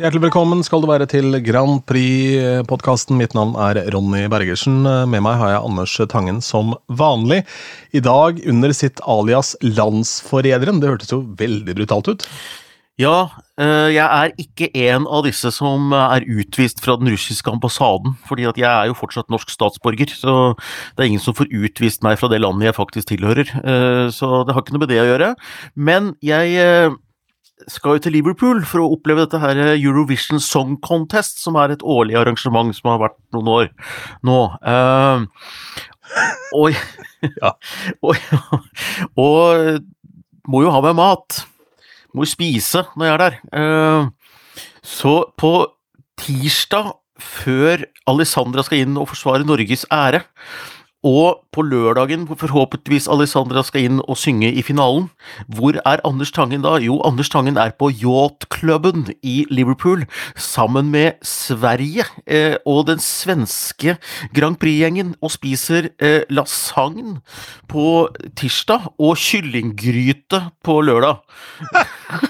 Hjertelig velkommen skal du være til Grand Prix-podkasten. Mitt navn er Ronny Bergersen. Med meg har jeg Anders Tangen som vanlig. I dag under sitt alias Landsforræderen. Det hørtes jo veldig brutalt ut. Ja, eh, jeg er ikke en av disse som er utvist fra den russiske ambassaden, fordi at jeg er jo fortsatt norsk statsborger, så det er ingen som får utvist meg fra det landet jeg faktisk tilhører. Eh, Så det har ikke noe med det å gjøre. Men jeg eh, skal jo til Liverpool for å oppleve dette her Eurovision Song Contest, som er et årlig arrangement som har vært noen år nå. Uh, og, ja, og, og må jo ha med mat. Må jo spise når jeg er der. Uh, så på tirsdag, før Alessandra skal inn og forsvare Norges ære, og på lørdagen, hvor forhåpentligvis Alessandra skal inn og synge i finalen, hvor er Anders Tangen da? Jo, Anders Tangen er på yachtklubben i Liverpool sammen med Sverige eh, og den svenske Grand Prix-gjengen og spiser eh, lasagne på tirsdag og kyllinggryte på lørdag.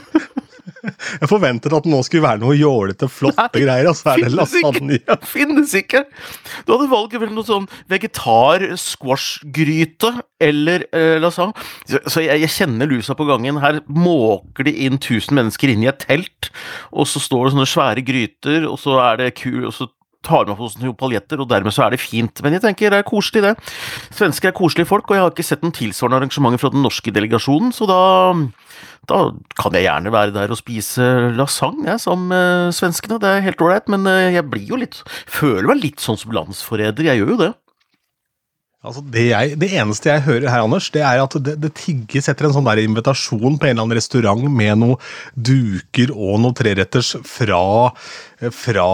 Jeg forventet at det nå skulle være noe jålete, flotte Nei, greier, og så er det lasagne. Ikke, finnes ikke! Du hadde valget mellom noe sånn vegetar-squash-gryte eller eh, lasagne. Så, så jeg, jeg, kjenner lusa på gangen. Her måker de inn 1000 mennesker inn i et telt, og så står det sånne svære gryter, og så er det ku, og så tar med på sånne paljetter, og dermed så er det fint. Men jeg tenker det er koselig, det. Svensker er koselige folk, og jeg har ikke sett noen tilsvarende arrangementer fra den norske delegasjonen, så da, da kan jeg gjerne være der og spise lasagne, jeg, uh, svenskene. Det er helt ålreit, men uh, jeg blir jo litt Føler meg litt sånn som landsforræder, jeg gjør jo det. Altså det, jeg, det, eneste jeg hører her, Anders, det er at det, det tigges etter en sånn der invitasjon på en eller annen restaurant med noen duker og noen treretters fra, fra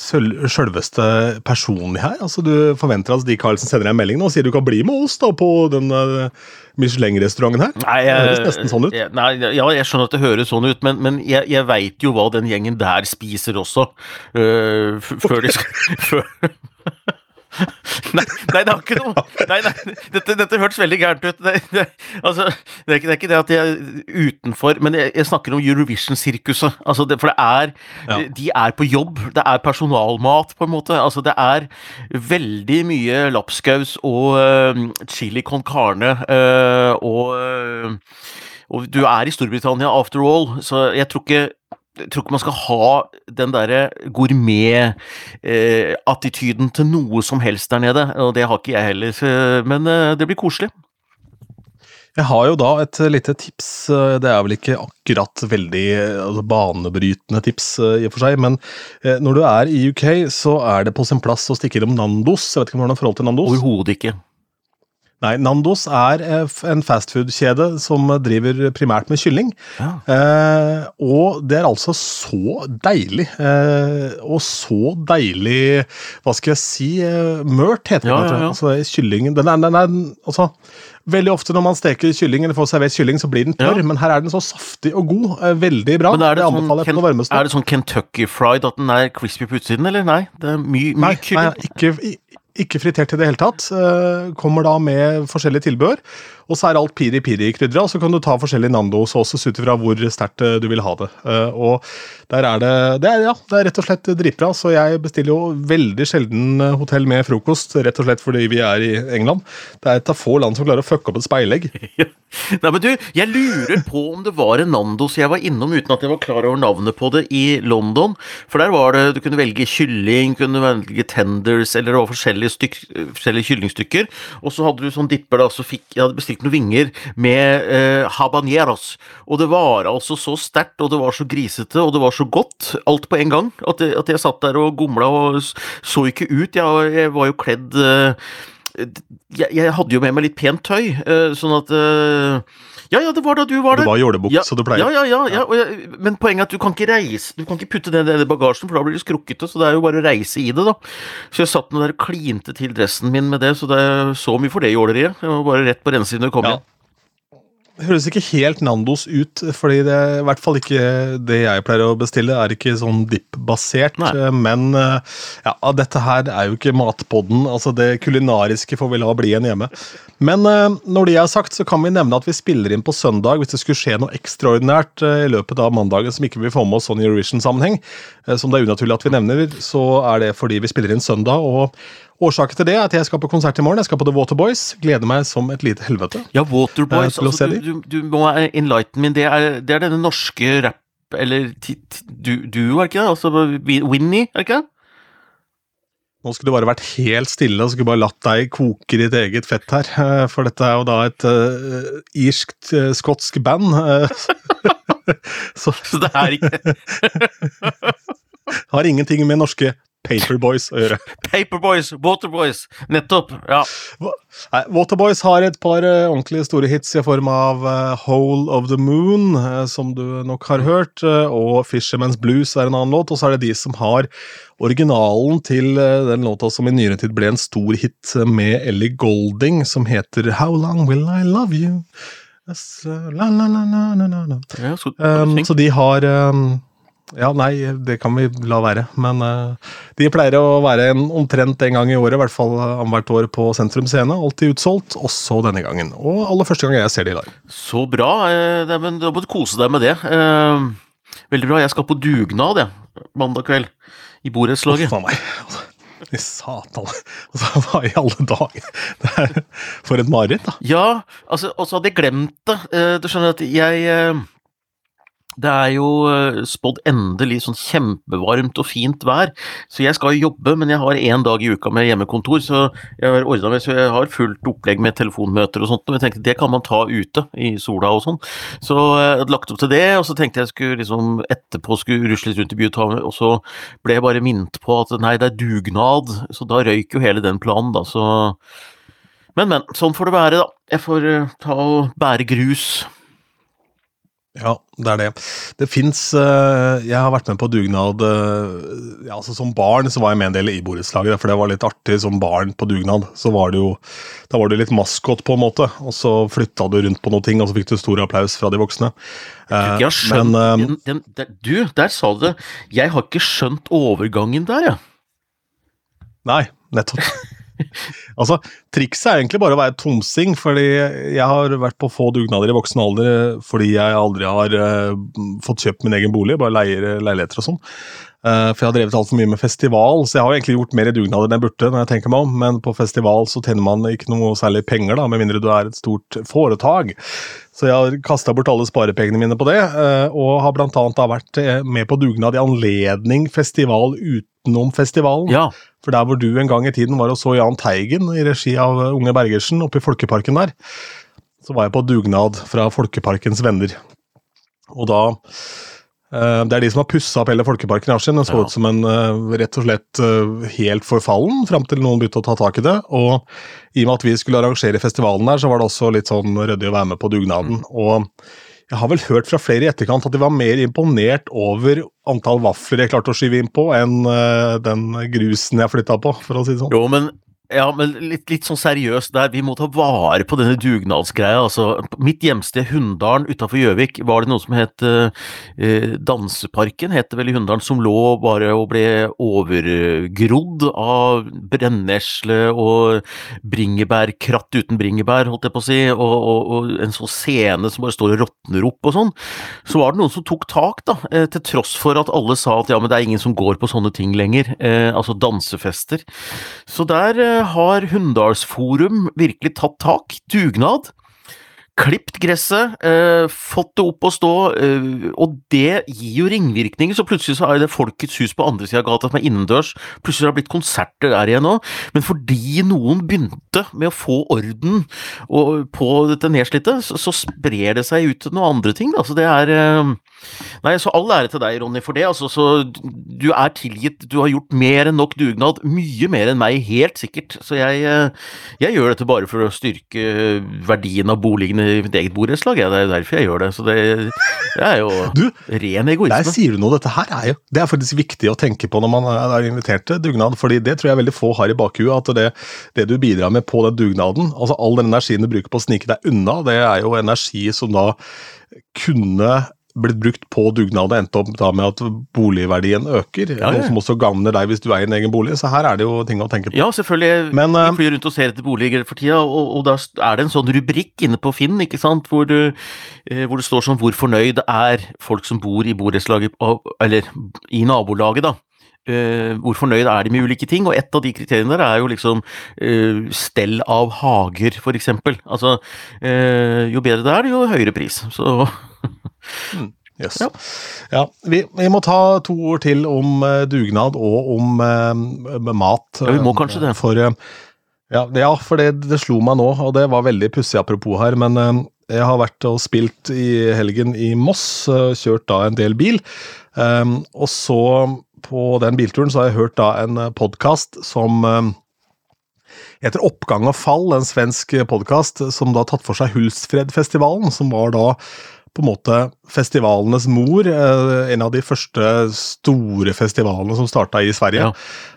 sjølveste personlig her. Altså Du forventer at Stig Karlsen sender deg en melding nå og sier du kan bli med oss da på den uh, Michelin-restauranten her? Nei, jeg, det høres nesten sånn ut. Nei, ja, jeg skjønner at det høres sånn ut, men, men jeg, jeg veit jo hva den gjengen der spiser også. Uh, før de skal Nei, nei, det har ikke noe Nei, nei, dette, dette hørtes veldig gærent ut. Det, det, altså, det, er ikke, det, er ikke, det at jeg er utenfor Men jeg, jeg snakker om Eurovision-sirkuset. Altså for det er ja. De er på jobb. Det er personalmat, på en måte. Altså, det er veldig mye lapskaus og uh, chili con carne uh, og uh, og du er i Storbritannia after all, så jeg tror ikke jeg tror ikke man skal ha den derre gourmet-attityden eh, til noe som helst der nede, og det har ikke jeg heller, men eh, det blir koselig. Jeg har jo da et lite tips, eh, det er vel ikke akkurat veldig altså, banebrytende tips i og for seg, men når du er i UK, så er det på sin plass å stikke innom Nandos. Jeg vet ikke om du har noe forhold til Nandos? Overhodet ikke. Nei, Nandos er eh, en fastfood-kjede som driver primært med kylling. Ja. Eh, og det er altså så deilig. Eh, og så deilig Hva skal jeg si eh, Mørt, heter ja, det. Ja, ja. Altså, kyllingen den er, den er, altså, Veldig ofte når man steker kylling eller får servert kylling, så blir den tørr, men her er den så saftig og god. Eh, veldig bra. Men er det, sånn, Ken, er det sånn Kentucky fried, at den er crispy på utsiden, eller? Nei, det er mye, mye nei, kylling. Nei, ikke, ikke fritert i det hele tatt. Eh, kommer da med forskjellige tilbehør. Og så er alt piri-piri-krydra, og så kan du ta forskjellige Nando-sauces ut ifra hvor sterkt eh, du vil ha det. Eh, og der er det det er, ja, det er rett og slett dritbra, så jeg bestiller jo veldig sjelden hotell med frokost, rett og slett fordi vi er i England. Det er et av få land som klarer å fucke opp et speilegg. Nei, men du, jeg lurer på om det var en Nandos jeg var innom uten at jeg var klar over navnet på det i London. For der var det Du kunne velge kylling, kunne velge tenders, eller det var forskjellige, styk, forskjellige kyllingstykker. Og så hadde du sånn dipper, da, så fikk jeg hadde bestilt noen vinger med eh, habaneros. Og det var altså så sterkt, og det var så grisete, og det var så godt, alt på en gang, at, jeg, at jeg satt der og gomla og så ikke ut. Jeg, jeg var jo kledd eh, jeg, jeg, hadde jo med meg litt pent tøy, eh, sånn at eh, ja, ja, det var da du var der. Du var jålebukk, ja, så du pleier. Ja, ja, ja. ja jeg, men poenget er at du kan ikke reise Du kan ikke putte det ned i bagasjen, for da blir det skrukkete. Så det er jo bare å reise i det, da. Så jeg satt nå der og klinte til dressen min med det, så det er så mye for det jåleriet. Jeg var bare rett på rensingen når jeg kom ja. igjen. høres ikke helt Nandos ut, fordi det er i hvert fall ikke det jeg pleier å bestille, er ikke sånn dip-basert. Men ja, dette her er jo ikke matpodden. Altså det kulinariske får vi la bli igjen hjemme. Men når det er sagt, så kan vi nevne at vi spiller inn på søndag hvis det skulle skje noe ekstraordinært i løpet av mandagen som ikke vi får med oss sånn i Eurovision-sammenheng. Som det er unaturlig at vi nevner, så er det fordi vi spiller inn søndag. og Årsaken til det er at jeg skal på konsert i morgen. Jeg skal på The Waterboys. Gleder meg som et lite helvete. Ja, Waterboys. Eh, altså, du, du, du, må enlighten min. Det er, det er denne norske rapp... Eller du, du, er ikke det? Altså Winnie, er ikke det? Nå skulle du bare vært helt stille og skulle bare latt deg koke ditt eget fett her. Eh, for dette er jo da et uh, irsk-skotsk uh, band. så, så det er ikke Har ingenting med norske Paperboys å gjøre. Paperboys, Waterboys, nettopp. ja. Waterboys har et par uh, ordentlig store hits i form av uh, Hole of the Moon, uh, som du nok har hørt, og Fisherman's Blues er en annen låt. Og så er det de som har originalen til den låta som i nyere tid ble en stor hit med Ellie Golding, som heter How Long Will I Love You? Yes, la, la, la, ja, så, um, så de har um, ja, nei, det kan vi la være. Men uh, de pleier å være en, omtrent en gang i året, i hvert fall uh, annethvert år på Sentrum Scene. Alltid utsolgt, også denne gangen. Og aller første gang jeg ser de i dag. Så bra. Eh, men da må du kose deg med det. Eh, veldig bra. Jeg skal på dugnad, jeg. Mandag kveld. I borettslaget. Uff a meg. I satan. Altså, hva i alle dager? for et mareritt, da. Ja, altså, og så hadde jeg glemt det. Uh, du skjønner at jeg det er jo eh, spådd endelig sånn kjempevarmt og fint vær, så jeg skal jobbe, men jeg har én dag i uka med hjemmekontor, så jeg har ordna meg så jeg har fullt opplegg med telefonmøter og sånt, og jeg tenkte det kan man ta ute i sola og sånn. Så jeg hadde lagt opp til det, og så tenkte jeg skulle liksom etterpå skulle rusle litt rundt i byen, og så ble jeg bare minnet på at nei, det er dugnad, så da røyk jo hele den planen, da, så Men, men. Sånn får det være, da. Jeg får uh, ta og bære grus. Ja, det er det. Det fins uh, Jeg har vært med på dugnad uh, ja, altså Som barn så var jeg med en del i borettslaget, for det var litt artig som barn på dugnad. Så var det jo Da var du litt maskot, på en måte, og så flytta du rundt på noe ting, og så fikk du stor applaus fra de voksne. Uh, jeg skjønt men, den, den, den, Du, der sa du det. Jeg har ikke skjønt overgangen der, jeg. Ja. Nei, nettopp. altså, Trikset er egentlig bare å være tomsing, fordi jeg har vært på få dugnader i voksen alder fordi jeg aldri har uh, fått kjøpt min egen bolig, bare leier eh, leiligheter og sånn. Uh, for jeg har drevet altfor mye med festival, så jeg har egentlig gjort mer i dugnader enn jeg burde. når jeg tenker meg om, Men på festival så tjener man ikke noe særlig penger, da, med mindre du er et stort foretak. Så jeg har kasta bort alle sparepengene mine på det, uh, og har da vært med på dugnad i anledning festival utenom festivalen. Ja. For der hvor du en gang i tiden var og så Jahn Teigen i regi av Unge Bergersen oppe i Folkeparken der, så var jeg på dugnad fra Folkeparkens venner. Og da eh, det er de som har pussa opp hele Folkeparken i Askim. Den så ja. ut som en uh, rett og slett uh, helt forfallen, fram til noen begynte å ta tak i det. Og i og med at vi skulle arrangere festivalen der, så var det også litt sånn ryddig å være med på dugnaden. Mm. Og jeg har vel hørt fra flere i etterkant at de var mer imponert over antall vafler jeg klarte å skyve inn på, enn den grusen jeg flytta på, for å si det sånn. Jo, men ja, men litt, litt, sånn seriøst der, vi må ta vare på denne dugnadsgreia. Altså, mitt hjemsted Hunndalen utafor Gjøvik var det noe som het uh, Danseparken, het det vel i Hunndalen, som lå bare og ble overgrodd av brennesle og bringebærkratt uten bringebær, holdt jeg på å si, og, og, og en sånn scene som bare står og råtner opp og sånn. Så var det noen som tok tak, da, eh, til tross for at alle sa at ja, men det er ingen som går på sånne ting lenger, eh, altså dansefester. Så der har Hunndalsforum virkelig tatt tak. Dugnad. Klipt gresset, eh, fått det opp å stå, eh, og det gir jo ringvirkninger. Så plutselig så er det Folkets hus på andre sida av gata som er innendørs. Plutselig har det blitt konserter der igjen òg. Men fordi noen begynte med å få orden på dette nedslitte, så, så sprer det seg ut noen andre ting. Da. Så det er eh, Nei, så all ære til deg, Ronny, for det. Altså, så du er tilgitt. Du har gjort mer enn nok dugnad. Mye mer enn meg, helt sikkert. Så jeg, eh, jeg gjør dette bare for å styrke verdien av boligene i mitt eget borettslag, ja. det er jo derfor jeg gjør det. Så det, det er jo Du, ren egoisme. Der sier du noe. Dette her er jo Det er faktisk viktig å tenke på når man er invitert til dugnad, fordi det tror jeg veldig få har i bakhuet. At det, det du bidrar med på den dugnaden, altså all den energien du bruker på å snike deg unna, det er jo energi som da kunne blitt brukt på dugnad og endt opp da med at boligverdien øker. Ja, ja. Noe som også gagner deg hvis du eier en egen bolig. Så her er det jo ting å tenke på. Ja, selvfølgelig. Men, uh, Vi flyr rundt og ser etter boliger for tida, og, og da er det en sånn rubrikk inne på Finn, ikke sant, hvor, du, eh, hvor det står sånn hvor fornøyd er folk som bor i borettslaget, eller i nabolaget, da. Uh, hvor fornøyd er de med ulike ting, og et av de kriteriene der er jo liksom uh, stell av hager, eksempel. Altså, uh, jo bedre det er, jo høyere pris. Så Yes. Ja. Ja. vi, vi må ta to ord til om uh, dugnad og om uh, mat. Ja, vi må kanskje det. For, uh, ja, ja, for det, det slo meg nå, og det var veldig pussig apropos her, men eh, jeg har vært og spilt i helgen i Moss, eh, kjørt da en del bil. Um, og så på den bilturen så har jeg hørt da en podkast som um, heter Oppgang og fall, en svensk podkast som da har tatt for seg Hulsfredfestivalen, som var da på en måte festivalenes mor. eh, En av de første store festivalene som starta i Sverige. Ja.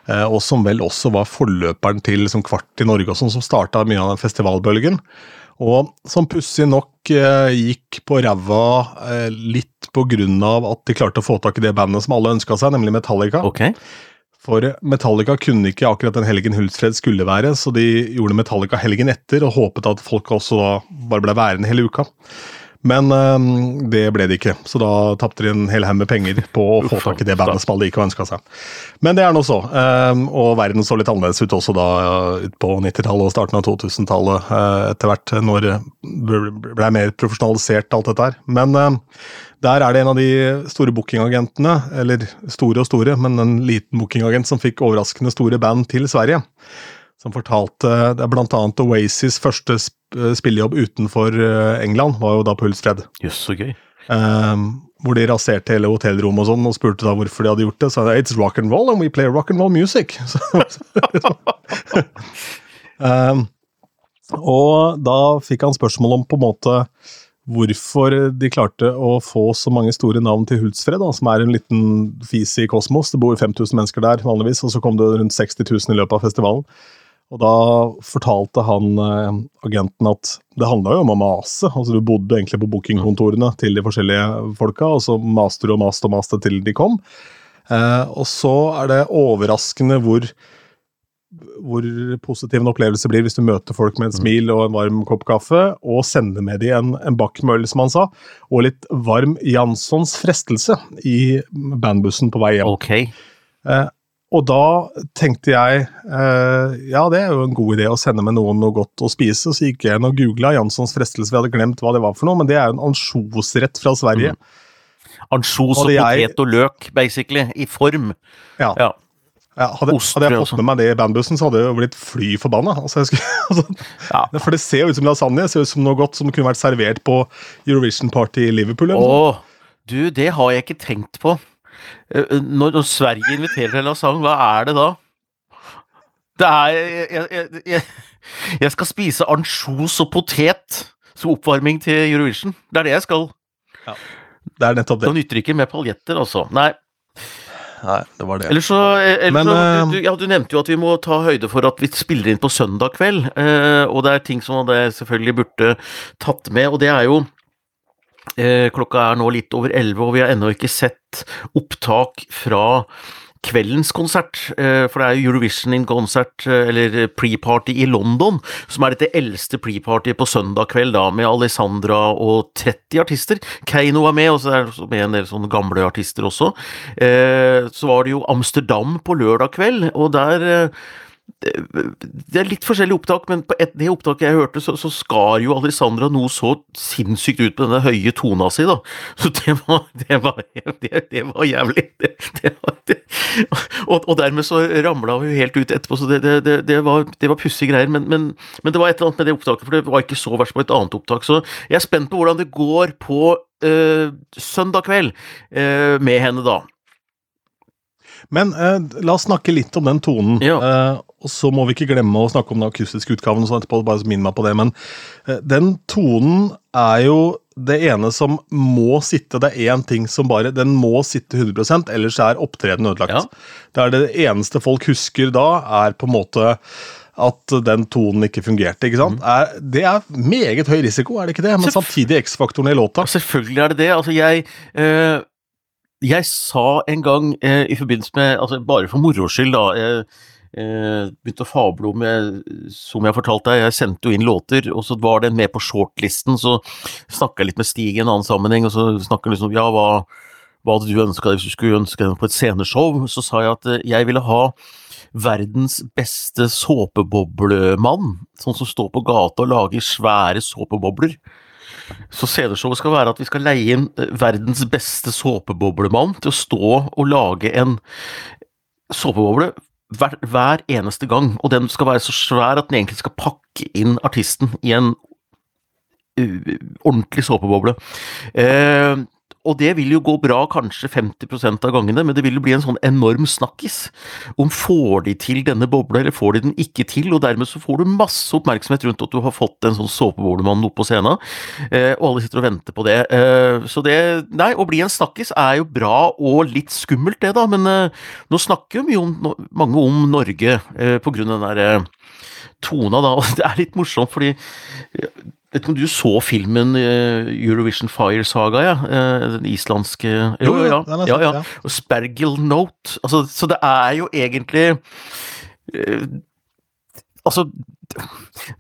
eh, Og som vel også var forløperen til liksom Kvart i Norge, og sånn, som starta mye av den festivalbølgen. Og som pussig nok eh, gikk på ræva litt på grunn av at de klarte å få tak i det bandet som alle ønska seg, nemlig Metallica. Okay. For Metallica kunne ikke akkurat den helgen Hultsfred skulle være, så de gjorde Metallica helgen etter og håpet at folk også da bare ble værende hele uka. Men um, det ble det ikke, så da tapte de en hel haug med penger på å få tak i det bandet som alle ikke ønska seg. Men det er nå så. um, og verden så litt annerledes ut også da ut på 90-tallet og starten av 2000-tallet uh, etter hvert, når det ble mer profesjonalisert alt dette her. Men øhm, der er det en av de store bookingagentene, eller store og store, men en liten bookingagent som fikk overraskende store band til Sverige. Som fortalte Det er blant annet Oasis første spillejobb utenfor eh, England, var jo da på Hultsfred. Yes, okay. Um, hvor de raserte hele hotellrommet og sånn, og spurte da hvorfor de hadde gjort det. Så sa de, it's rock and roll, and we play rock and roll music. Så, um, og da fikk han spørsmål om på en måte hvorfor de klarte å få så mange store navn til Hultsfred, da, som er en liten fis i kosmos. Det bor 5000 mennesker der vanligvis, og så kom det rundt 60 000 i løpet av festivalen. Og da fortalte han eh, agenten at det handla jo om å mase. altså Du bodde egentlig på bookingkontorene til de forskjellige folka, og så maste du og maste og maste til de kom. Eh, og så er det overraskende hvor, hvor positiv en opplevelse blir hvis du møter folk med et smil og en varm kopp kaffe, og sender med dem en, en bakk med øl, som han sa, og litt varm Janssons frestelse i bandbussen på vei hjem. Ok. Eh, og da tenkte jeg eh, ja, det er jo en god idé å sende med noen noe godt å spise. Så gikk jeg inn og googla Janssons frestelse, vi hadde glemt hva det var for noe, men det er jo en ansjosrett fra Sverige. Ansjos og jeg- potet og løk, basically, i form. Ja. Ja. Ja, hadde, hadde jeg fått med meg det i bandbussen, så hadde jeg jo blitt fly forbanna. Altså, altså, Ja. For det ser jo ut som lasagne, det ser ut som noe godt som kunne vært servert på Eurovision Party i Liverpool. eller noe. Å, du, det har jeg ikke tenkt på. Eh, Når, når Sverige inviterer til lasagne, hva er det da? Det er Jeg, jeg, jeg, jeg skal spise ansjos og potet som oppvarming til Eurovision. Det er det jeg skal. Det er nettopp Det Da nytter ikke med paljetter, altså. Nei. Nei, det var det. Eller så, eller Men, så eh, du, ja, du nevnte jo at vi må ta høyde for at vi spiller inn på søndag kveld. eh, og det er ting som jeg selvfølgelig burde tatt med, og det er jo eh, Klokka er nå litt over elleve, og vi har ennå ikke sett opptak fra kveldens konsert, eh, for det er Eurovision in konsert, eh, eller pre-party i London, som er dette eldste pre-partyet på søndag kveld, da, med Alessandra og 30 artister. Keiino var med, og så er det med en del sånne gamle artister også. Eh, Så var det jo Amsterdam på lørdag kveld, og der eh, det er litt forskjellige opptak, men på et, det opptaket jeg hørte, så, så skar jo Alessandra noe så sinnssykt ut på denne høye tona si, da. Så det var, det var, det, det var jævlig. Og, og dermed så ramla hun helt ut etterpå, så det, det, det, det var, det var pussige greier. Men, men, men det var et eller annet med det opptaket, for det var ikke så verst på et annet opptak. Så jeg er spent på hvordan det går på øh, søndag kveld øh, med henne, da. Men eh, la oss snakke litt om den tonen. Ja. Eh, og så må vi ikke glemme å snakke om den akustiske utgaven. og sånn etterpå, bare minn meg på det, Men uh, den tonen er jo det ene som må sitte. Det er én ting som bare Den må sitte 100% ellers er opptredenen ødelagt. Ja. Det er det eneste folk husker da, er på en måte at den tonen ikke fungerte. ikke sant? Mm. Er, det er meget høy risiko, er det ikke det? Men samtidig X-faktoren i låta. Selvfølgelig er det det. Altså, jeg øh, Jeg sa en gang øh, i forbindelse med altså Bare for moro skyld, da. Eh, begynte å fable om Som jeg fortalte deg, jeg sendte jo inn låter, og så var den med på shortlisten. Så snakka jeg litt med Stig i en annen sammenheng, og så snakka liksom Ja, hva, hva hadde du ønska deg hvis du skulle ønske deg på et sceneshow? Så sa jeg at jeg ville ha verdens beste såpeboblemann, sånn som står på gata og lager svære såpebobler. Så sceneshowet skal være at vi skal leie inn eh, verdens beste såpeboblemann til å stå og lage en såpeboble hver, hver, eneste gang, og den skal være så svær at den egentlig skal pakke inn artisten i en uh, ordentlig såpeboble. Uh, og det vil jo gå bra kanskje 50% av gangene, men det vil jo bli en sånn enorm snakkis om får de til denne bobla, eller får de den ikke til, og dermed så får du masse oppmerksomhet rundt at du har fått en sånn såpeboblemann opp på scenen, eh, og alle sitter og venter på det. Eh, så det Nei, å bli en snakkis er jo bra og litt skummelt, det, da, men eh, nå snakker jo mye om, mange om Norge på grunn av den derre tona, da, og det er litt morsomt, fordi Vet ikke om du så filmen uh, Eurovision Fire Saga, ja? Uh, den islandske Jo, jo, ja. ja, ja. Og Spergel Note. Altså, så det er jo egentlig uh, Altså,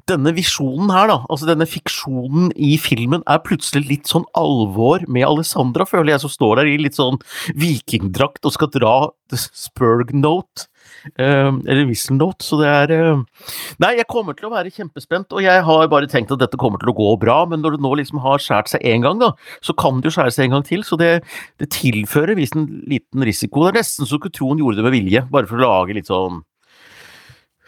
denne visjonen her, da, altså denne fiksjonen i filmen, er plutselig litt sånn alvor med Alessandra, føler jeg, som står der i litt sånn vikingdrakt og skal dra Spurg Note. Uh, eller Whistle så det er uh, Nei, jeg kommer til å være kjempespent, og jeg har bare tenkt at dette kommer til å gå bra, men når det nå liksom har skåret seg én gang, da, så kan det jo skjære seg en gang til, så det, det tilfører visst en liten risiko. Det er nesten så du kunne tro hun gjorde det med vilje, bare for å lage litt sånn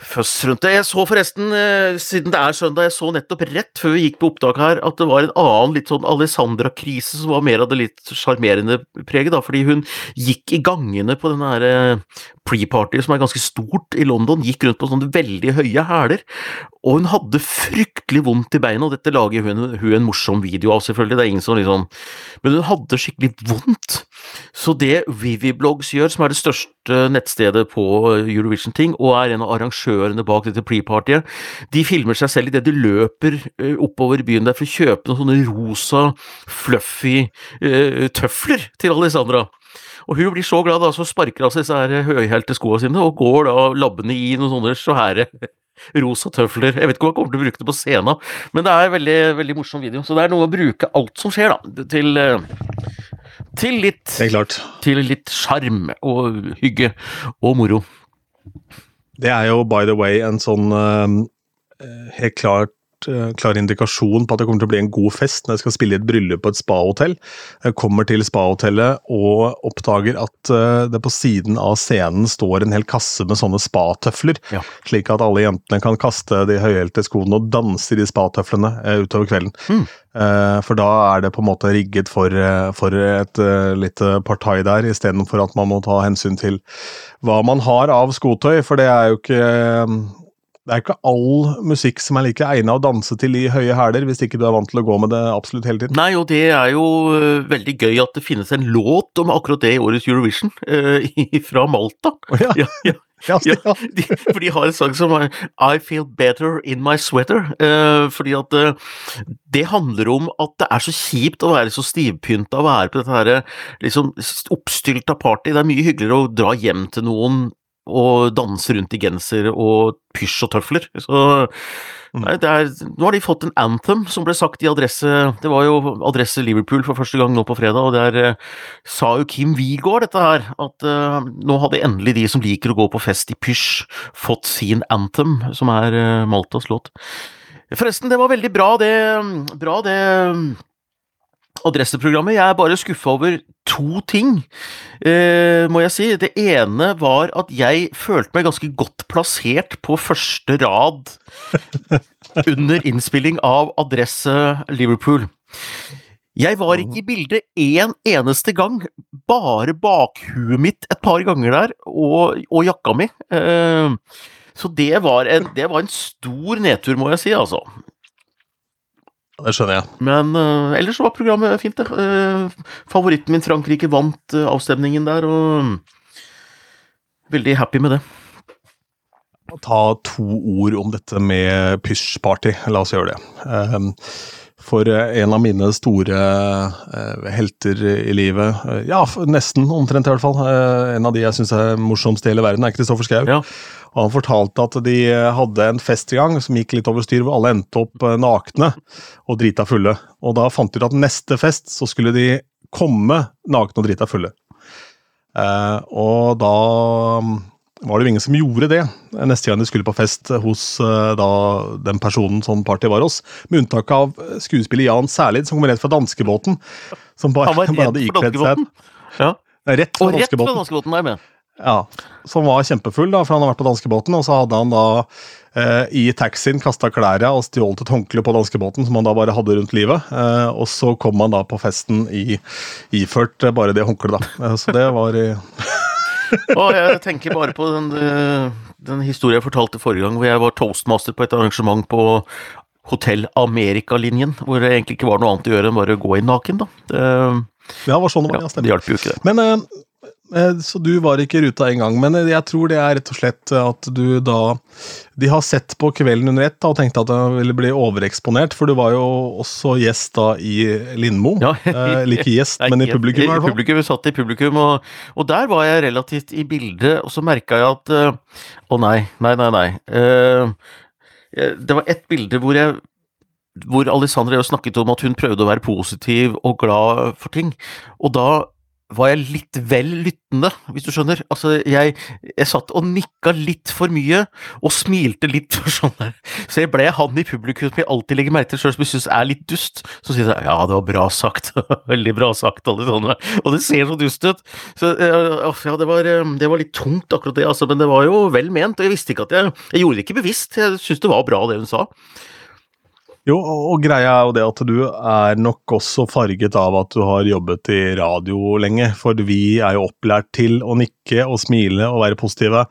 Rundt det. Jeg så forresten, eh, siden det er søndag, jeg så nettopp rett før vi gikk på opptak her, at det var en annen litt sånn Alessandra-krise som var mer av det litt sjarmerende preget, da, fordi hun gikk i gangene på den her eh, pre-party som er ganske stort i London, gikk rundt på sånne veldig høye hæler, og hun hadde fryktelig vondt i beina, og dette lager hun, hun en morsom video av, selvfølgelig, det er ingen som liksom Men hun hadde skikkelig vondt. Så det Viviblogs gjør, som er det største nettstedet på Eurovision-ting, og er en av arrangørene bak dette pre-partyet, de filmer seg selv idet de løper eh, oppover byen der for å kjøpe noen sånne rosa, fluffy uh, tøfler til Alessandra. Og hun blir så glad, da, så sparker hun disse her høyhælte skoene sine og går da labbende i noen sånne svære rosa tøfler. Jeg vet ikke om han kommer til å bruke det på scenen, men det er en veldig, veldig morsom video. Så det er noe å bruke alt som skjer, da, til, eh, til litt Til litt sjarm og hygge og moro. Det er jo by the way en sånn uh, helt klart klar indikasjon på at det kommer til å bli en god fest når jeg skal spille i et bryllup på et spahotell. Jeg kommer til spahotellet og oppdager at eh, det på siden av scenen står en hel kasse med sånne spatøfler, ja. slik at alle jentene kan kaste de høyhælte skoene og danse i de spatøflene eh, utover kvelden. Mm. For da er det på en måte rigget for, for et lite partai der, istedenfor at man må ta hensyn til hva man har av skotøy, for det er jo ikke det er ikke all musikk som er like egnet å danse til i høye hæler, hvis ikke du er vant til å gå med det absolutt hele tiden. Nei, og det er jo uh, veldig gøy at det finnes en låt om akkurat det i årets Eurovision, uh, fra Malta. Oh, ja. ja, ja. Ja, ja. De, for de har en sang som er I Feel Better In My Sweater. Eh, fordi at eh, det handler om at det er så kjipt å være så stivpynta å være på dette her, liksom oppstylta party. Det er mye hyggeligere å dra hjem til noen og danse rundt i genser og pysj og tøfler. Så mm. nei, er, nå har de fått en anthem som ble sagt i adresse Det var jo adresse Liverpool for første gang nå på fredag, og der uh, sa jo Kim Wigård dette her, at uh, nå hadde endelig de som liker å gå på fest i pysj, fått sin anthem, som er uh, Maltas låt. Forresten, det var veldig bra det, bra det adresseprogrammet. Jeg er bare skuffa over to ting, eh, må jeg si. Det ene var at jeg følte meg ganske godt plassert på første rad under innspilling av Adresse Liverpool. Jeg var ikke i bildet én eneste gang, bare bakhuet mitt et par ganger der, og, og jakka mi. Eh, Så det var, en, det var en stor nedtur, må jeg si, altså. Det skjønner jeg. Men uh, ellers var programmet fint, det. Uh, favoritten min Frankrike vant uh, avstemningen der, og veldig happy med det. Ta to ord om dette med pysj-party. La oss gjøre det. For en av mine store helter i livet, ja, nesten omtrent i hvert fall, en av de jeg syns er morsomst i hele verden, er Kristoffer Schou. Ja. Og han fortalte at de hadde en fest i gang som gikk litt over styr, hvor alle endte opp eh, nakne og drita fulle. Og da fant de ut at neste fest så skulle de komme nakne og drita fulle. Eh, og da var det jo ingen som gjorde det neste gang de skulle på fest hos eh, da, den personen som party var hos. Med unntak av skuespiller Jan Særlid, som kom rett fra danskebåten. Som bare, Han var rett hadde ikledd seg Ja. Rett fra danskebåten. Danske er med. Ja, Som var kjempefull, da, for han har vært på danskebåten. Og så hadde han da eh, i taxien kasta klærne og stjålet et håndkle på danskebåten som han da bare hadde rundt livet. Eh, og så kom han da på festen i, iført eh, bare det håndkleet, da. Eh, så det var og jeg tenker bare på den, eh, den historien jeg fortalte forrige gang, hvor jeg var toastmaster på et arrangement på Hotell Amerika-linjen, hvor det egentlig ikke var noe annet å gjøre enn bare å gå inn naken, da. Det, ja, var sånn det var, ja, det hjalp jo ikke, det. Men Eh, så du var ikke i ruta engang. Men eh, jeg tror det er rett og slett at du da De har sett på Kvelden under ett og tenkte at den ville bli overeksponert, for du var jo også gjest da i Lindmo. Ja. Eller ikke gjest, men i publikum i hvert fall. Publikum, vi satt i publikum, og, og, der var jeg relativt i bildet, og så merka jeg at Å nei, nei, nei, nei. Uh, det var ett bilde hvor jeg hvor Alessandra snakket om at hun prøvde å være positiv og glad for ting. Og da var jeg litt vel lyttende, hvis du skjønner. Altså, jeg, jeg satt og nikka litt for mye, og smilte litt for sånn der. Så jeg ble han i publikum som jeg alltid legger merke til sjøl, som jeg syns er litt dust. Så sier jeg ja, det var bra sagt, veldig bra sagt, alle sånne. Og det ser så dust ut. Så ja, det var, det var litt tungt, akkurat det, altså, men det var jo vel ment, og jeg visste ikke at jeg Jeg gjorde det ikke bevisst, jeg syntes det var bra det hun sa. Jo, og greia er jo det at du er nok også farget av at du har jobbet i radio lenge. For vi er jo opplært til å nikke og smile og være positive,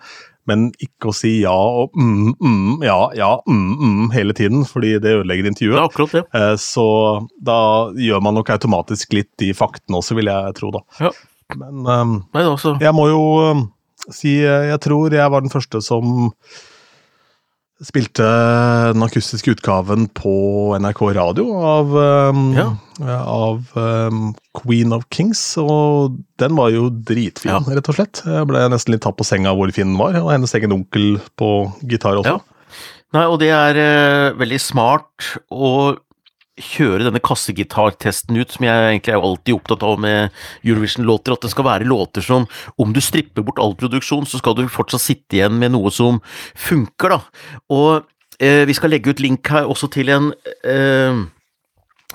men ikke å si ja og mm, mm, ja, ja, mm, mm hele tiden, fordi det ødelegger intervjuet. Ja, akkurat det. Eh, så da gjør man nok automatisk litt de faktene også, vil jeg tro, da. Ja. Men um, Nei, jeg må jo um, si jeg tror jeg var den første som Spilte den akustiske utgaven på NRK radio av, um, ja. av um, Queen of Kings, og den var jo dritfin, ja. rett og slett. Jeg ble nesten litt tatt på senga hvor fin den var, og hennes egen onkel på gitar også. Ja. Nei, og det er uh, veldig smart, og kjøre denne kassegitartesten ut, som jeg egentlig er alltid opptatt av med Eurovision-låter, at det skal være låter som om du stripper bort all produksjon, så skal du fortsatt sitte igjen med noe som funker, da. Og eh, vi skal legge ut link her også til en eh,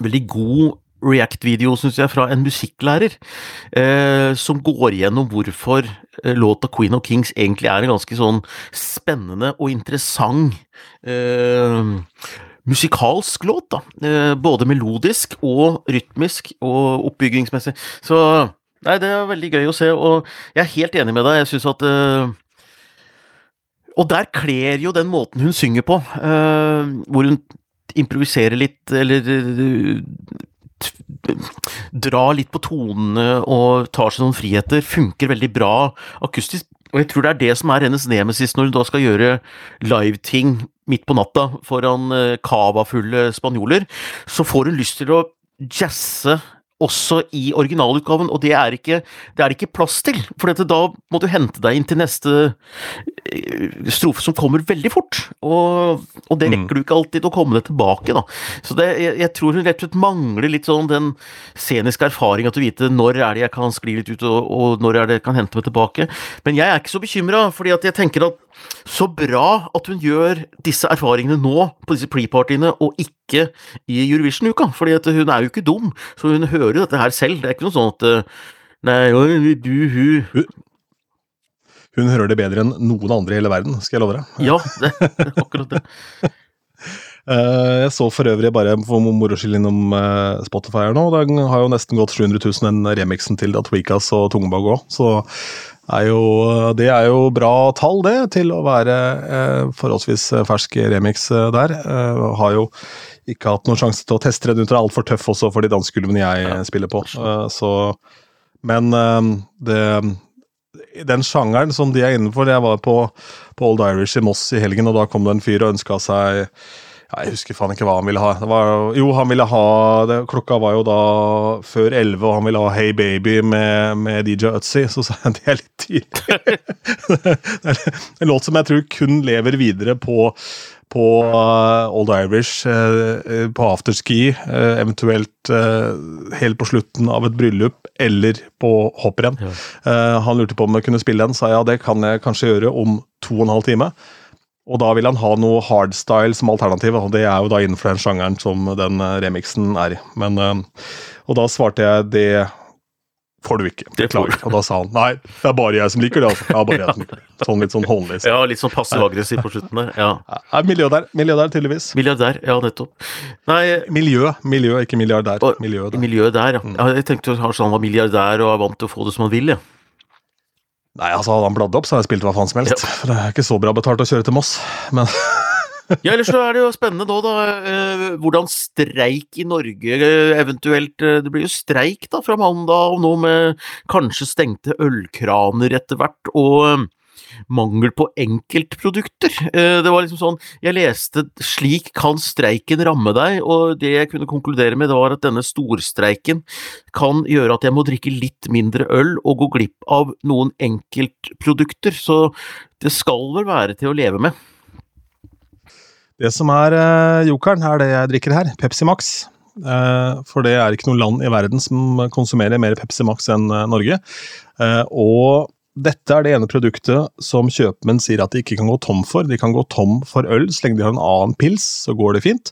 veldig god React-video, syns jeg, fra en musikklærer, eh, som går gjennom hvorfor eh, låta Queen of Kings egentlig er en ganske sånn spennende og interessant eh, musikalsk låt, da. Eh, både melodisk og rytmisk og oppbyggingsmessig. Så nei, det er veldig gøy å se, og jeg er helt enig med deg. Jeg syns at uh, Og der kler jo den måten hun synger på, uh, hvor hun improviserer litt, eller drar litt på tonene og tar seg noen friheter, funker veldig bra akustisk. Og jeg tror det er det som er hennes nemesis når hun da skal gjøre live-ting midt på natta foran cava-fulle spanjoler. Så får hun lyst til å jazze også i originalutgaven, og det er, ikke, det er ikke plass til. For da må du hente deg inn til neste eh, strofe som kommer veldig fort. Og, og det mm. rekker du ikke alltid å komme deg tilbake, da. Så det, jeg, jeg, tror hun rett og slett mangler litt sånn den sceniske erfaringa til å vite når er det jeg kan skli litt ut, og, og når er det jeg kan hente meg tilbake. Men jeg er ikke så bekymra, fordi at jeg tenker at så bra at hun gjør disse erfaringene nå, på disse pre-partyene, og ikke i Eurovision-uka. fordi hun er jo ikke dum, så hun hører jo dette her selv. Det er ikke noe sånn at eh, Nei, du, hun Hun hører det bedre enn noen andre i hele verden, skal jeg love deg. Ja, det, akkurat det. Eh, jeg så for øvrig bare for moro skyld innom eh, Spotify her nå. Den har jo nesten gått 700 000, den remixen til Datweekas og Tungebag òg. Så er jo, det er jo bra tall, det, til å være eh, forholdsvis fersk remix eh, der. Eh, har jo ikke hatt noen sjanse til å teste den ut, er altfor tøff også for de dansegulvene jeg ja, spiller på. Eh, så, men eh, det, den sjangeren som de er innenfor Jeg var på, på Old Irish i Moss i helgen, og da kom det en fyr og ønska seg ja, Jeg husker faen ikke hva han ville ha. Var, jo, han ville ha det, Klokka var jo da før elleve, og han ville ha Hey Baby med, med DJ Utzy. Så sa jeg det er litt tidlig. det er en låt som jeg tror kun lever videre på på uh, Old Irish, uh, på afterski, uh, eventuelt helt på slutten av et bryllup eller på hopprenn. Ja. han lurte på om jeg kunne spille den, sa ja, det kan jeg kanskje gjøre om to og en halv time. Og da vil han ha noe hardstyle som alternativ, og det er jo da innenfor den sjangeren som den eh, remixen er i. Men, eh, og da svarte jeg det får du ikke. Det klarer Og da sa han nei, det er bare jeg som liker det. altså. Ja, bare jeg som liker det. Sånn litt sånn håndlig. Ja, litt sånn passiv-aggressiv på slutten der. ja. ja miljø der, tydeligvis. Milliardær, ja nettopp. Nei, miljø, miljø, ikke milliardær. Miljø der. Miljø der, ja. Mm. Jeg tenkte kanskje han var milliardær og er vant til å få det som han vil, jeg. Ja. Nei, altså Hadde han bladd opp, så hadde jeg spilt hva faen som helst. Ja. For det er ikke så bra betalt å kjøre til Moss, men Ja, ellers så er det jo spennende da, da eh, hvordan streik i Norge eh, eventuelt eh, Det blir jo streik da fra mandag, og noe med kanskje stengte ølkraner etter hvert, og mangel på enkeltprodukter. Eh, det var liksom sånn Jeg leste 'Slik kan streiken ramme deg', og det jeg kunne konkludere med, det var at denne storstreiken kan gjøre at jeg må drikke litt mindre øl og gå glipp av noen enkeltprodukter. Så det skal vel være til å leve med. Det som er uh, jokeren, er det jeg drikker her. Pepsi Max. Uh, for det er ikke noe land i verden som konsumerer mer Pepsi Max enn Norge. og dette er det ene produktet som kjøpmenn sier at de ikke kan gå tom for. De kan gå tom for øl så lenge de har en annen pils, så går det fint.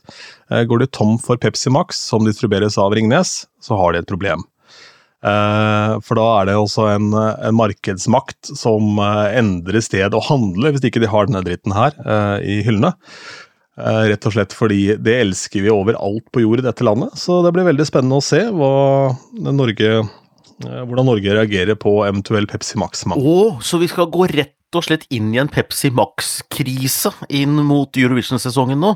Eh, går de tom for Pepsi Max, som distribueres av Ringnes, så har de et problem. Eh, for da er det også en, en markedsmakt som eh, endrer sted å handle, hvis ikke de har denne dritten her i hyllene. Rett og slett fordi det elsker vi overalt på jord i dette landet. Så det blir veldig spennende å se hva Norge Eh, hvordan Norge reagerer på eventuell Pepsi Max-mangel. Oh, så vi skal gå rett og slett inn i en Pepsi Max-krise inn mot Eurovision-sesongen nå?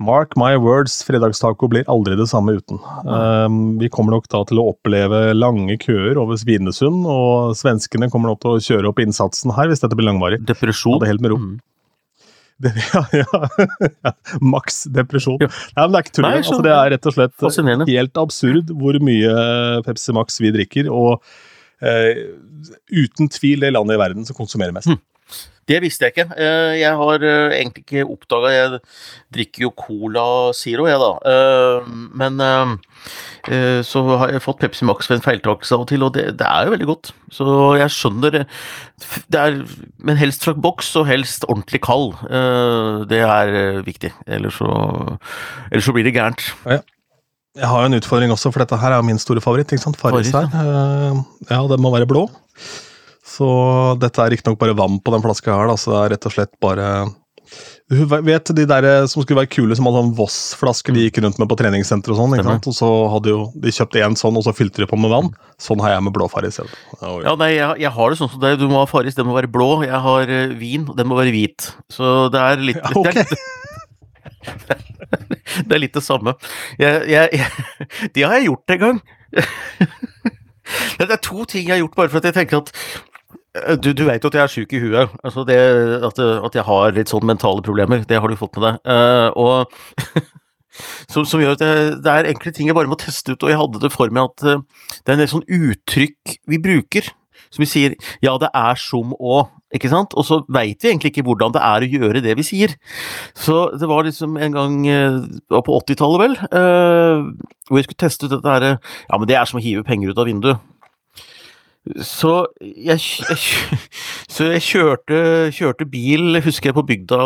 Mark my words, fredagstaco blir aldri det samme uten. Um, vi kommer nok da til å oppleve lange køer over Svinesund, og svenskene kommer nok til å kjøre opp innsatsen her hvis dette blir langvarig. Depresjon. Ha det helt med ro. Mm. Det, ja, ja. Maks depresjon. Ja. Nei, men det er ikke tull. Altså, det er rett og slett helt absurd hvor mye Pepsi Max vi drikker. Og eh, uten tvil det landet i verden som konsumerer mest. Mm. Det visste jeg ikke. Eh, jeg har eh, egentlig ikke oppdaga Jeg drikker jo Cola Zero, jeg, da. Eh, men så har jeg fått Pepsi Max ved en feiltakelse av og til, og det, det, er jo veldig godt. Så jeg skjønner det er, Men helst fra boks, og helst ordentlig kald. Det er viktig. Ellers så, ellers så blir det gærent. Ja. Jeg har jo en utfordring også, for dette her er min store favoritt. ikke sant? Farris her. Ja, det må være blå. Så dette er riktignok bare vann på den flaska her, da, så det er rett og slett bare Du vet de der eh, som skulle være kule, som hadde sånn Voss-flasker de gikk rundt med på treningssenter og sånn? ikke sant? Og så hadde jo de kjøpt én sånn, og så fylte de på med vann. Sånn har jeg med blå Farris. Ja, nei, jeg, jeg, har det sånn som det. Du må ha Farris, den må være blå. Jeg har vin, vin, den må være hvit. Så det er litt, ja, okay. det, er litt det er litt det samme. Jeg, jeg, de har jeg gjort en gang. Det er to ting jeg har gjort bare for at jeg tenker at Eh, du, du vet jo at jeg er sjuk i huet. Altså det, at, at, jeg har litt sånn mentale problemer. Det har du fått med deg. Uh, og som, som, gjør at jeg, det er enkle ting jeg bare må teste ut, og jeg hadde det for meg at uh, det er en del sånn uttrykk vi bruker, som vi sier 'ja, det er som å', ikke sant? Og så veit vi egentlig ikke hvordan det er å gjøre det vi sier. Så det var liksom en gang uh, på 80-tallet, vel, hvor jeg skulle teste ut dette herre 'ja, men det er som å hive penger ut av vinduet'. Så jeg, jeg, så jeg kjørte, kjørte, bil, husker jeg, på bygda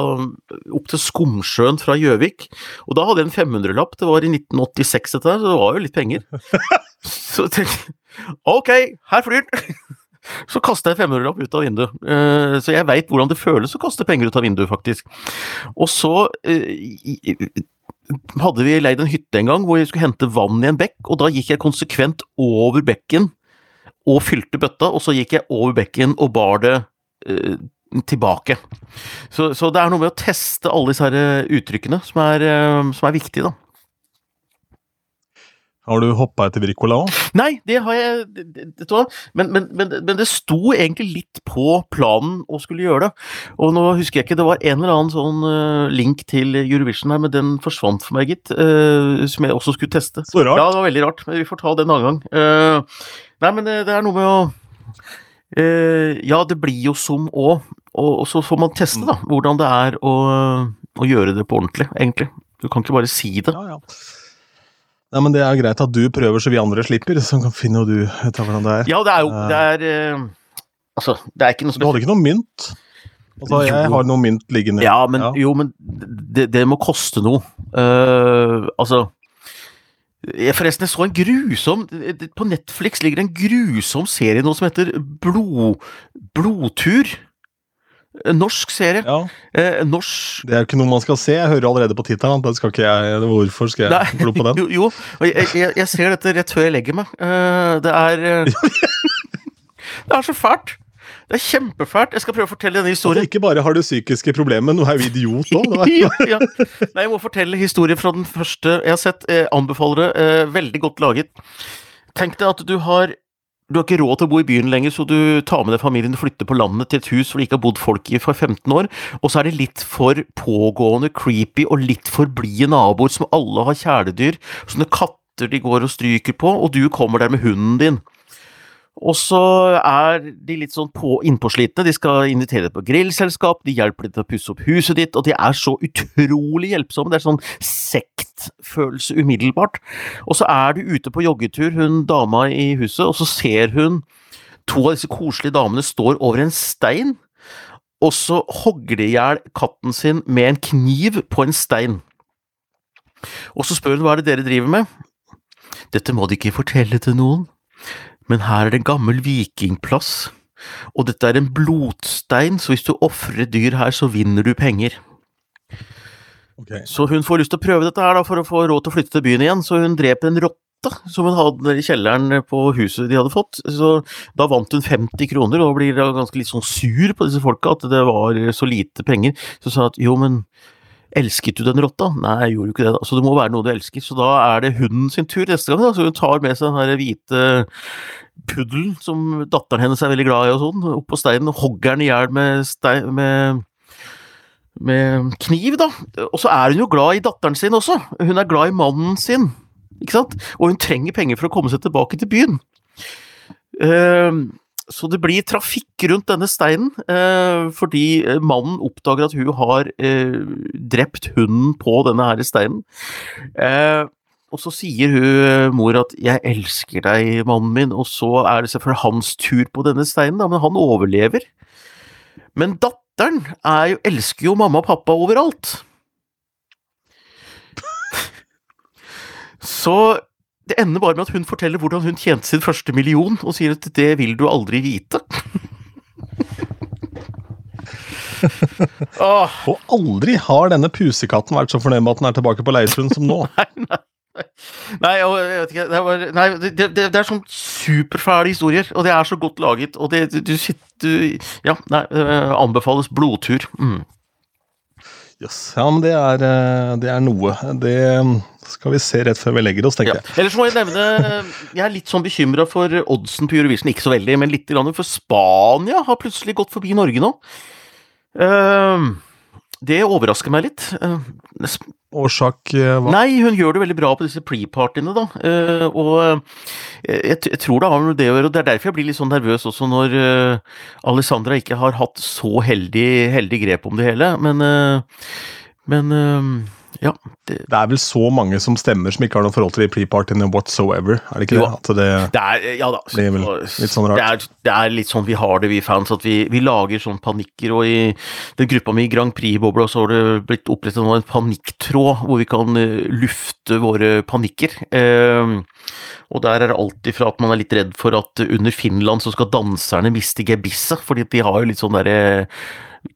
opp til Skomsjøen fra Gjøvik. Og da hadde jeg en 500-lapp. Det var i 1986, dette her, så det var jo litt penger. Så tenkte jeg ok, her flyr den! Så kasta jeg 500-lapp ut av vinduet. Eh, så jeg veit hvordan det føles å kaste penger ut av vinduet, faktisk. Og så eh, hadde vi leid en hytte en gang hvor jeg skulle hente vann i en bekk, og da gikk jeg konsekvent over bekken og fylte bøtta, og så gikk jeg over bekken og bar det eh, tilbake. Så, så, det er noe med å teste alle disse her eh, uttrykkene som er, eh, som er viktig, da. Har du hoppa etter Wirkola òg? Nei, det har jeg det, men, men, men, men, det sto egentlig litt på planen å skulle gjøre det. Og nå husker jeg ikke, det var en eller annen sånn uh, link til Eurovision her, men den forsvant for meg, gitt. Uh, som jeg også skulle teste. Så rart. Ja, det var veldig rart, men vi får ta det en annen gang. Uh, nei, men det, det, er noe med å Ja, det blir jo som òg, og, og, så får man teste, da, hvordan det er å, å gjøre det på ordentlig, egentlig. Du kan ikke bare si det. Ja, ja. Nei, men Det er greit at du prøver så vi andre slipper, så kan finne du ut hvordan det er. Ja, det er jo det er, uh, Altså, det er ikke noe Du hadde ikke noe mynt? Altså, jeg har noe mynt liggende. Ja, men, ja. Jo, men det, det, må koste noe. Uh, altså jeg Forresten, jeg så en grusom På Netflix ligger det en grusom serie nå som heter Blod, Blodtur. Norsk serie. Ja. Eh, norsk Det er jo ikke noe man skal se. Jeg hører allerede på tittelen. Hvorfor skal jeg glo på den? Jo, jo. Jeg, jeg, jeg, ser dette rett før jeg legger meg. Uh, det er uh, Det er så fælt. Det er kjempefælt. Jeg skal prøve å fortelle denne historien. Altså, ikke bare har du psykiske problemer, men nå er jo idiot òg. ja, ja. Nei, jeg må fortelle historien fra den første jeg har sett. Jeg anbefaler det. Uh, veldig godt laget. Tenk deg at du har du har ikke råd til å bo i byen lenger, så du tar med deg familien og flytter på landet til et hus hvor det ikke har bodd folk i for 15 år, og så er det litt for pågående, creepy og litt for blide naboer som alle har kjæledyr, sånne katter de går og stryker på, og du kommer der med hunden din. Og så er de litt sånn på, innpåslitne. De skal invitere deg på grillselskap, de hjelper deg til å pusse opp huset ditt, og de er så utrolig hjelpsomme. Det er sånn sektfølelse umiddelbart. Og så er du ute på joggetur, hun dama i huset, og så ser hun to av disse koselige damene står over en stein, og så hogger de i hjel katten sin med en kniv på en stein. Og så spør hun hva er det dere driver med? Dette må de ikke fortelle til noen men her er det en gammel vikingplass, og dette er en blodstein, så hvis du ofrer dyr her, så vinner du penger. Okay. Så hun får lyst til å prøve dette her da, for å få råd til å flytte til byen igjen, så hun dreper en rotte som hun hadde i kjelleren på huset de hadde fått. Så da vant hun 50 kroner, og blir ganske litt sånn sur på disse folka, at det var så lite penger. Så sa hun at jo, men Elsket du den rotta? Nei, jeg gjorde ikke det. da. Så det må være noe du elsker. Så da er det hunden sin tur neste gang. da. Så hun tar med seg den her hvite puddelen som datteren hennes er veldig glad i, og sånn, opp på steinen og hogger den i hjel med, med, med kniv, da. Og så er hun jo glad i datteren sin også. Hun er glad i mannen sin, ikke sant? Og hun trenger penger for å komme seg tilbake til byen. Uh, så det blir trafikk rundt denne steinen, eh, fordi mannen oppdager at hun har eh, drept hunden på denne her steinen. Eh, og så sier hun mor at 'jeg elsker deg, mannen min', og så er det selvfølgelig hans tur på denne steinen, men han overlever. Men datteren jo, elsker jo mamma og pappa overalt. Så det ender bare med at hun forteller hvordan hun tjente sin første million, og sier at det vil du aldri vite. oh. Og aldri har denne pusekatten vært så fornøyd med at den er tilbake på Leirsund som nå. nei, nei. Nei, jeg vet ikke Det, var, nei, det, det, det er sånn superfæle historier, og det er så godt laget. Og det du sitter Ja, nei, eh, anbefales blodtur. Mm. Yes. Ja, men det er, eh, det er, noe. Det skal vi se rett før vi legger oss, tenker ja. jeg. Ellers må jeg nevne Jeg er litt sånn bekymra for oddsen på Eurovision. Ikke så veldig, men litt. For Spania har plutselig gått forbi Norge nå. Uh, det overrasker meg litt. Uh, Årsak uh, hva? Nei, hun gjør det veldig bra på disse pre-partyene, da. Uh, og jeg, jeg, tror det har med det å gjøre, og det er derfor jeg blir litt sånn nervøs også når Alessandra ikke har hatt så heldig, heldig grep om det hele. Men, men ja, det, det, er vel så mange som stemmer som ikke har noe forhold til de pre-partyene whatsoever, er det ikke jo, det? At det, det er, ja da. blir vel litt sånn rart. Det er, det er, litt sånn vi har det, vi fans, at vi, vi lager sånn panikker. Og i den gruppa mi, Grand Prix-bobla, så har det blitt opprettet en panikktråd hvor vi kan uh, lufte våre panikker. Uh, og der er det alltid fra at man er litt redd for at under Finland så skal danserne miste gebisset, fordi de har jo litt sånn derre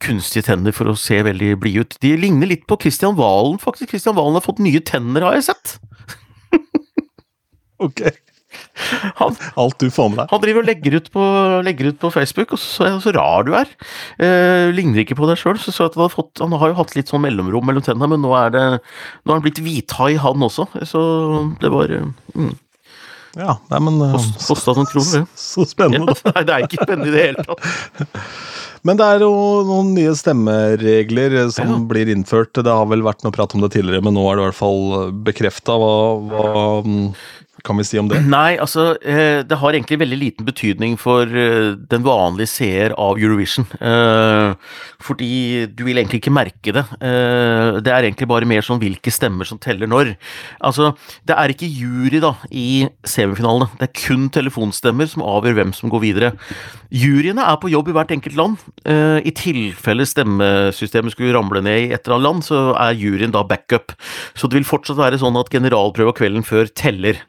kunstige tenner for å se veldig blide ut. De ligner litt på Christian Valen, faktisk. Christian Valen har fått nye tenner, har jeg sett. ok. Han, Alt du får med deg. Han driver og legger ut på, legger ut på Facebook, og så, så rar du er. Eh, ligner ikke på deg sjøl. Så, så han, fått, han, har jo hatt litt sånn mellomrom mellom tennene, men nå er, det, nå er han blitt hvithai, han også. Så det var mm. Ja, nei, men Kosta noen kroner, det. Så, så spennende. Ja, nei, det er ikke spennende i det hele tatt. Men det er jo noen nye stemmeregler som ja. blir innført. Det har vel vært noe prat om det tidligere, men nå er det i hvert fall bekrefta. Hva, hva mm, kan vi si om det? Nei, altså eh, det har egentlig veldig liten betydning for eh, den vanlige seer av Eurovision. Eh, fordi du vil egentlig ikke merke det. Det er egentlig bare mer sånn hvilke stemmer som teller når. Altså, det er ikke jury da i semifinalene. Det er kun telefonstemmer som avgjør hvem som går videre. Juryene er på jobb i hvert enkelt land. I tilfelle stemmesystemet skulle ramle ned i et eller annet land, så er juryen da backup. Så det vil fortsatt være sånn at generalprøva kvelden før teller.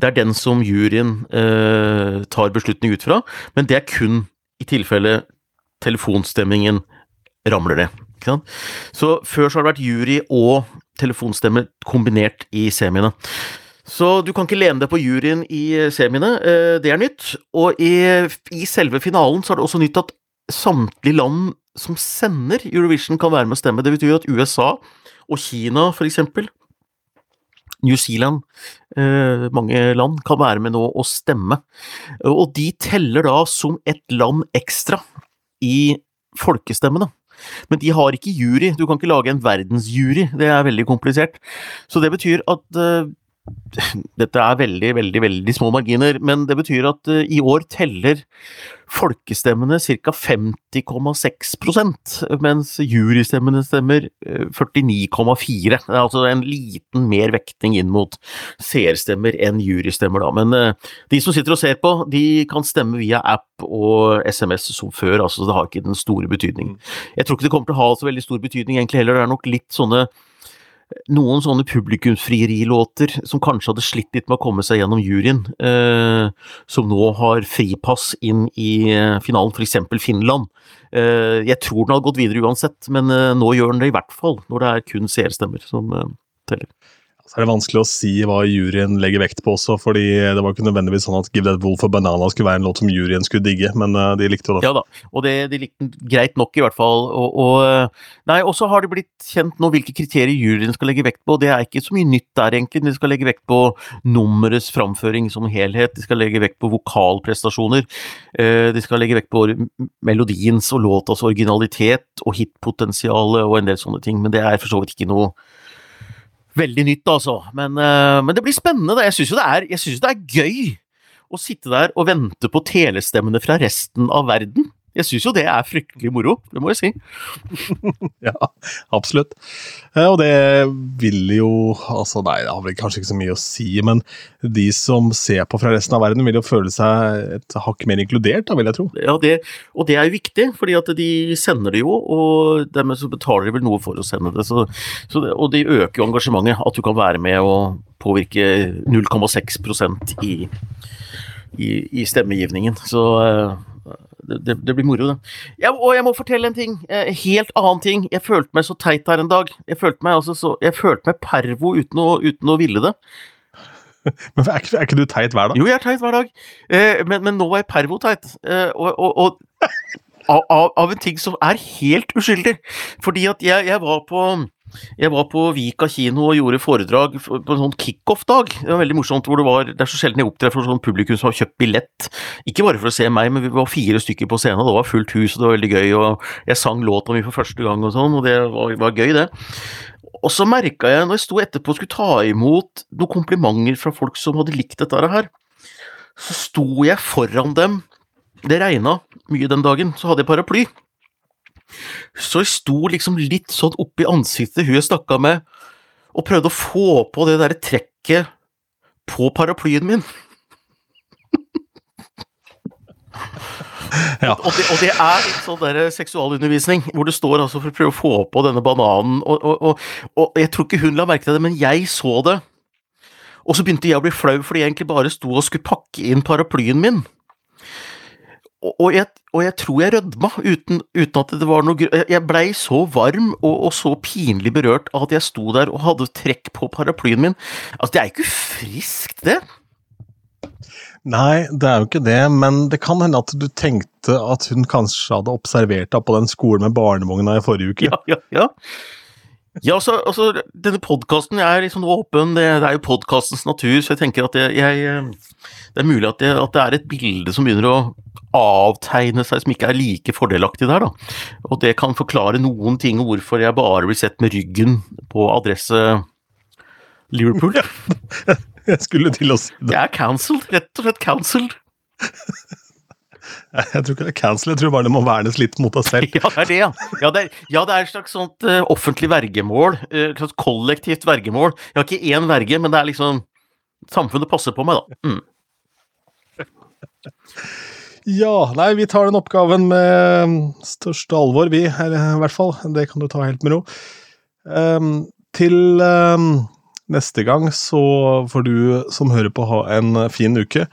Det er den som juryen eh, tar beslutning ut fra, men det er kun i tilfelle telefonstemmingen ramler ned. Så før så har det vært jury og telefonstemme kombinert i semiene. Så du kan ikke lene deg på juryen i semiene, eh, det er nytt. Og i, i selve finalen så er det også nytt at samtlige land som sender Eurovision, kan være med å stemme. Det betyr at USA og Kina, for eksempel, New Zealand, eh, mange land, kan være med nå og stemme. Og de teller da som et land ekstra i folkestemmene. Men de har ikke jury, du kan ikke lage en verdensjury, det er veldig komplisert. Så det betyr at eh, dette er veldig, veldig, veldig små marginer, men det betyr at uh, i år teller folkestemmene ca. 50,6% mens jurystemmene stemmer uh, 49,4 Det er altså en liten mer vekting inn mot seerstemmer enn jurystemmer, da. Men uh, de som sitter og ser på, de kan stemme via app og SMS som før, altså det har ikke den store betydningen. Jeg tror ikke det kommer til å ha så veldig stor betydning egentlig heller, det er nok litt sånne noen sånne publikumsfrierilåter som kanskje hadde slitt litt med å komme seg gjennom juryen, eh, som nå har fripass inn i eh, finalen, f.eks. Finland. Eh, jeg tror den hadde gått videre uansett, men eh, nå gjør den det i hvert fall, når det er kun seerstemmer som eh, teller så er det vanskelig å si hva juryen legger vekt på også, fordi det var ikke nødvendigvis sånn at Give That Wolf a Banana skulle være en låt som juryen skulle digge, men uh, de likte jo det. Ja da, og det, de likte den greit nok, i hvert fall. Og, og eh, nei, så har det blitt kjent nå hvilke kriterier juryen skal legge vekt på, det er ikke så mye nytt der, egentlig. De skal legge vekt på nummerets framføring som helhet, de skal legge vekt på vokalprestasjoner, uh, de skal legge vekt på melodiens og låtas originalitet og hitpotensialet og en del sånne ting, men det er for så vidt ikke noe veldig nytt, altså. Men, uh, men det blir spennende. Jeg syns jo, jo, det er gøy å sitte der og vente på telestemmene fra resten av verden. Jeg syns jo det er fryktelig moro, det må jeg si. ja, absolutt. Eh, og det vil jo Altså, nei, det har vel kanskje ikke så mye å si, men de som ser på fra resten av verden, vil jo føle seg et hakk mer inkludert, da, vil jeg tro. Ja, det, og det er jo viktig, fordi at de sender det jo, og dermed så betaler de vel noe for å sende det. Så, så det og de øker jo engasjementet, at du kan være med og påvirke 0,6 i, i, i stemmegivningen. Så eh, det, det, blir moro, det. Ja, og jeg må fortelle en ting. Eh, helt annen ting. Jeg følte meg så teit her en dag. Jeg følte meg, altså så, jeg følte meg pervo uten å, uten å ville det. Men er ikke, er ikke, du teit hver dag? Jo, jeg er teit hver dag. Eh, men, men, nå var jeg pervo-teit. Eh, og, og, og av, av, en ting som er helt uskyldig. Fordi at jeg, jeg var på jeg var på Vika kino og gjorde foredrag på en sånn kickoff-dag. Det var veldig morsomt. hvor Det var, det er så sjelden jeg opptrer for sånn publikum som har kjøpt billett. Ikke bare for å se meg, men vi var fire stykker på scenen. Det var fullt hus, og det var veldig gøy. og Jeg sang låta mi for første gang, og sånn, og det var, var gøy, det. Og så merka jeg, når jeg sto etterpå og skulle ta imot noen komplimenter fra folk som hadde likt dette her, så sto jeg foran dem. Det regna mye den dagen, så hadde jeg paraply. Så jeg sto liksom litt sånn oppi ansiktet hun jeg snakka med, og prøvde å få på det derre trekket på paraplyen min. Ja. Og, det, og, det, er sånn der seksualundervisning, hvor det står altså for å prøve å få på denne bananen, og, og, og, jeg tror ikke hun la merke til det, men jeg så det. Og så begynte jeg å bli flau fordi jeg egentlig bare sto og skulle pakke inn paraplyen min og jeg, og jeg, tror jeg rødma, uten, uten, at det var noe Jeg blei så varm og, og, så pinlig berørt at jeg sto der og hadde trekk på paraplyen min. Altså, det er jo ikke friskt, det. Nei, det er jo ikke det, men det kan hende at du tenkte at hun kanskje hadde observert deg på den skolen med barnevogna i forrige uke. Ja, ja, ja. Ja, altså, altså denne podkasten er liksom åpen, det, det er jo podkastens natur, så jeg tenker at jeg, jeg Det er mulig at det, at det, er et bilde som begynner å avtegne seg som ikke er like fordelaktig der, da. Og det kan forklare noen ting hvorfor jeg bare blir sett med ryggen på adresse Liverpool. jeg skulle til å si det. Jeg er cancelled, rett og slett cancelled. Jeg tror ikke det er cancel, jeg tror bare det må vernes litt mot deg selv. Ja, det er det, ja. Ja, det er, ja, det er et slags sånt uh, offentlig vergemål. Uh, et slags kollektivt vergemål. Jeg har ikke én verge, men det er liksom Samfunnet passer på meg, da. Mm. Ja, nei, vi tar den oppgaven med største alvor, vi. her, i hvert fall. Det kan du ta helt med ro. Um, til um, neste gang så får du som hører på ha en fin uke.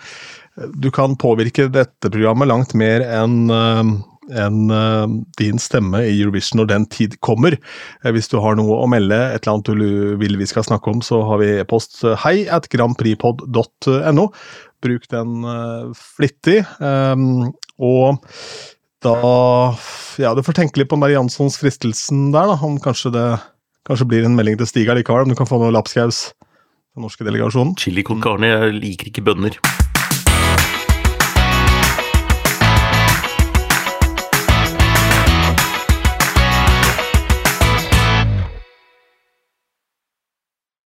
Du kan påvirke dette programmet langt mer enn uh, enn uh, din stemme i Eurovision når den tid kommer. Uh, hvis du har noe å melde, et eller annet du vil vi skal snakke om, så har vi e-post hei at grandpripod.no. Bruk den flittig. Og da Ja, du får tenke litt på Mari Janssons fristelsen der, da. Om kanskje det kanskje blir en melding til Stig allikevel, om du kan få noe lapskaus fra norske delegasjonen. Chili con carne, jeg liker ikke bønner.